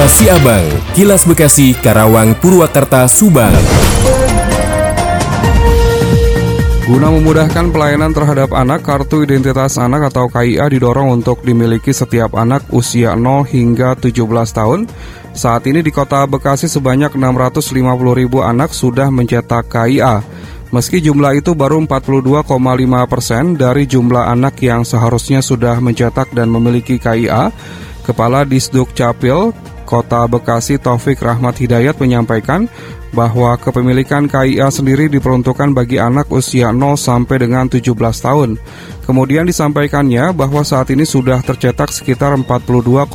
Kilas Siabang, Kilas Bekasi, Karawang, Purwakarta, Subang. Guna memudahkan pelayanan terhadap anak, Kartu Identitas Anak atau KIA didorong untuk dimiliki setiap anak usia 0 hingga 17 tahun. Saat ini di kota Bekasi sebanyak 650 ribu anak sudah mencetak KIA. Meski jumlah itu baru 42,5 persen dari jumlah anak yang seharusnya sudah mencetak dan memiliki KIA, Kepala Disduk Capil Kota Bekasi Taufik Rahmat Hidayat menyampaikan bahwa kepemilikan KIA sendiri diperuntukkan bagi anak usia 0 sampai dengan 17 tahun. Kemudian disampaikannya bahwa saat ini sudah tercetak sekitar 42,5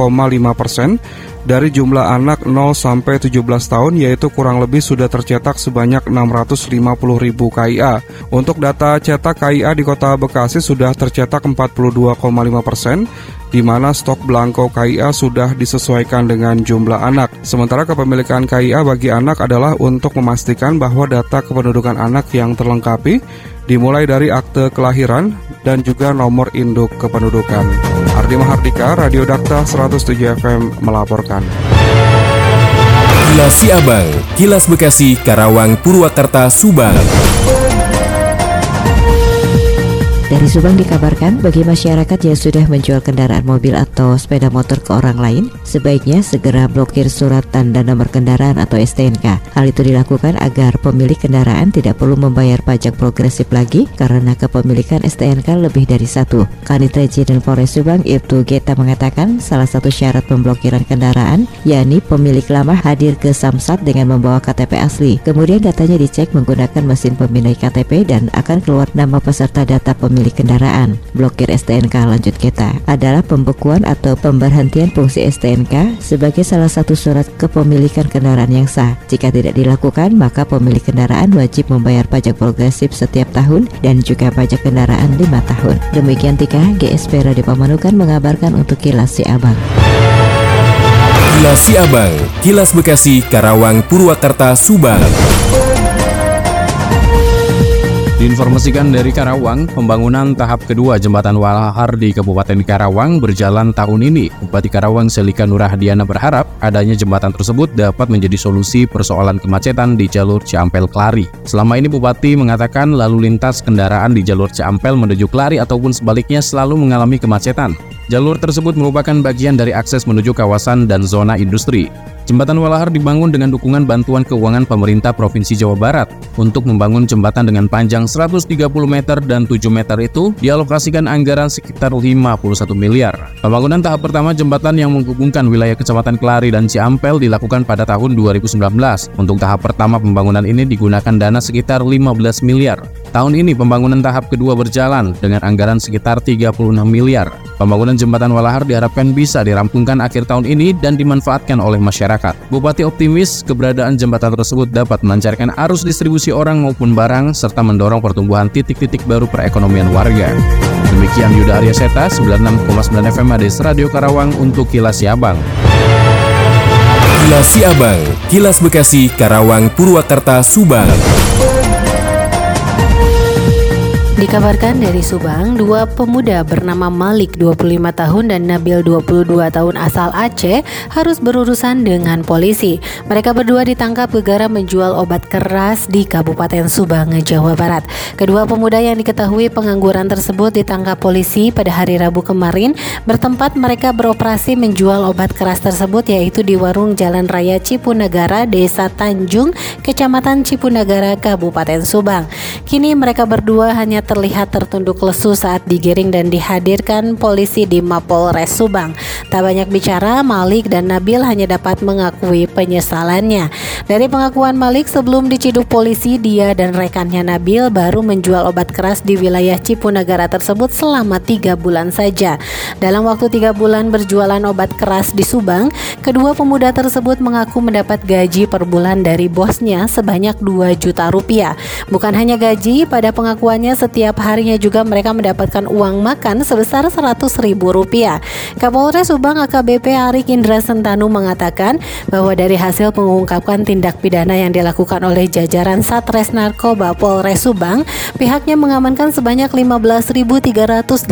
persen dari jumlah anak 0 sampai 17 tahun yaitu kurang lebih sudah tercetak sebanyak 650 ribu KIA. Untuk data cetak KIA di kota Bekasi sudah tercetak 42,5 persen di mana stok belangko KIA sudah disesuaikan dengan jumlah anak. Sementara kepemilikan KIA bagi anak adalah untuk memastikan bahwa data kependudukan anak yang terlengkapi dimulai dari akte kelahiran dan juga nomor induk kependudukan. Ardi Mahardika, Radio Dakta 107 FM melaporkan. Kilas Siabang, Kilas Bekasi, Karawang, Purwakarta, Subang. Dari Subang dikabarkan bagi masyarakat yang sudah menjual kendaraan mobil atau sepeda motor ke orang lain, sebaiknya segera blokir surat tanda nomor kendaraan atau STNK. Hal itu dilakukan agar pemilik kendaraan tidak perlu membayar pajak progresif lagi karena kepemilikan STNK lebih dari satu. Kanit Residen Polres Subang Ibtu Geta mengatakan salah satu syarat pemblokiran kendaraan yakni pemilik lama hadir ke Samsat dengan membawa KTP asli. Kemudian datanya dicek menggunakan mesin pemindai KTP dan akan keluar nama peserta data pemilik kendaraan. Blokir STNK lanjut kita adalah pembekuan atau pemberhentian fungsi STNK sebagai salah satu surat kepemilikan kendaraan yang sah. Jika tidak dilakukan, maka pemilik kendaraan wajib membayar pajak progresif setiap tahun dan juga pajak kendaraan lima tahun. Demikian Tika, GSP Radio Pamanukan mengabarkan untuk Kilas Si Abang. Kilas Siabang, Kilas Bekasi, Karawang, Purwakarta, Subang. Diinformasikan dari Karawang, pembangunan tahap kedua jembatan Walahar di Kabupaten Karawang berjalan tahun ini. Bupati Karawang Selika Nurahdiana berharap adanya jembatan tersebut dapat menjadi solusi persoalan kemacetan di jalur Ciampel Klari. Selama ini Bupati mengatakan lalu lintas kendaraan di jalur Ciampel menuju Klari ataupun sebaliknya selalu mengalami kemacetan. Jalur tersebut merupakan bagian dari akses menuju kawasan dan zona industri. Jembatan Walahar dibangun dengan dukungan bantuan keuangan pemerintah Provinsi Jawa Barat. Untuk membangun jembatan dengan panjang 130 meter dan 7 meter itu dialokasikan anggaran sekitar 51 miliar. Pembangunan tahap pertama jembatan yang menghubungkan wilayah Kecamatan Kelari dan Ciampel dilakukan pada tahun 2019. Untuk tahap pertama pembangunan ini digunakan dana sekitar 15 miliar. Tahun ini pembangunan tahap kedua berjalan dengan anggaran sekitar 36 miliar. Pembangunan jembatan Walahar diharapkan bisa dirampungkan akhir tahun ini dan dimanfaatkan oleh masyarakat. Bupati optimis keberadaan jembatan tersebut dapat melancarkan arus distribusi orang maupun barang serta mendorong pertumbuhan titik-titik baru perekonomian warga. Demikian Yuda Arya Seta, 96,9 FM Ades Radio Karawang untuk Kilas Siabang. Kilas Siabang, Kilas Bekasi, Karawang, Purwakarta, Subang. Dikabarkan dari Subang, dua pemuda bernama Malik 25 tahun dan Nabil 22 tahun asal Aceh harus berurusan dengan polisi. Mereka berdua ditangkap gegara menjual obat keras di Kabupaten Subang, Jawa Barat. Kedua pemuda yang diketahui pengangguran tersebut ditangkap polisi pada hari Rabu kemarin bertempat mereka beroperasi menjual obat keras tersebut yaitu di warung Jalan Raya Cipunagara, Desa Tanjung, Kecamatan Cipunagara, Kabupaten Subang. Kini mereka berdua hanya terlihat tertunduk lesu saat digiring dan dihadirkan polisi di Mapolres Subang. Tak banyak bicara, Malik dan Nabil hanya dapat mengakui penyesalannya. Dari pengakuan Malik sebelum diciduk polisi, dia dan rekannya Nabil baru menjual obat keras di wilayah Cipunagara tersebut selama tiga bulan saja. Dalam waktu tiga bulan berjualan obat keras di Subang, kedua pemuda tersebut mengaku mendapat gaji per bulan dari bosnya sebanyak 2 juta rupiah. Bukan hanya gaji, pada pengakuannya setiap setiap harinya juga mereka mendapatkan uang makan sebesar Rp100.000. Kapolres Subang AKBP Arik Indra Sentanu mengatakan bahwa dari hasil pengungkapkan tindak pidana yang dilakukan oleh jajaran Satres Narkoba Polres Subang, pihaknya mengamankan sebanyak 15.386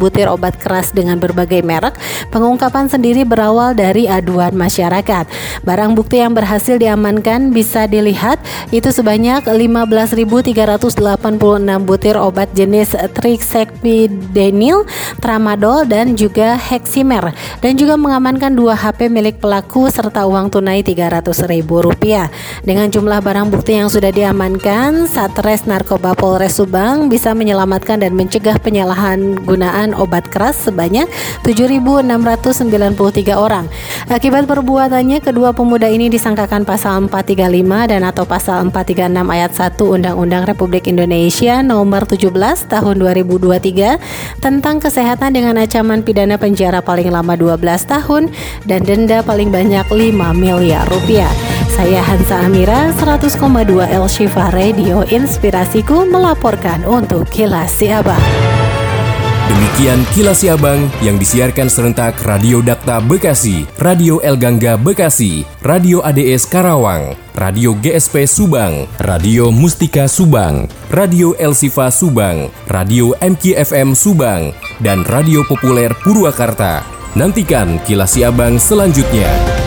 butir obat keras dengan berbagai merek. Pengungkapan sendiri berawal dari aduan masyarakat. Barang bukti yang berhasil diamankan bisa dilihat itu sebanyak 15.386 butir obat jenis trixepidenil, tramadol dan juga heximer dan juga mengamankan dua HP milik pelaku serta uang tunai Rp300.000. Dengan jumlah barang bukti yang sudah diamankan, Satres Narkoba Polres Subang bisa menyelamatkan dan mencegah penyalahan gunaan obat keras sebanyak 7.693 orang. Akibat perbuatannya, kedua pemuda ini disangkakan pasal 435 dan atau pasal 436 ayat 1 Undang-Undang Republik Indonesia nomor 17 tahun 2023 tentang kesehatan dengan ancaman pidana penjara paling lama 12 tahun dan denda paling banyak 5 miliar rupiah. Saya Hansa Amira 100,2 El Shifa Radio Inspirasiku melaporkan untuk Kilas Siabang. Demikian kilas Abang yang disiarkan serentak Radio Dakta Bekasi, Radio El Gangga Bekasi, Radio ADS Karawang, Radio GSP Subang, Radio Mustika Subang, Radio El Sifa Subang, Radio MKFM Subang, dan Radio Populer Purwakarta. Nantikan kilas Abang selanjutnya.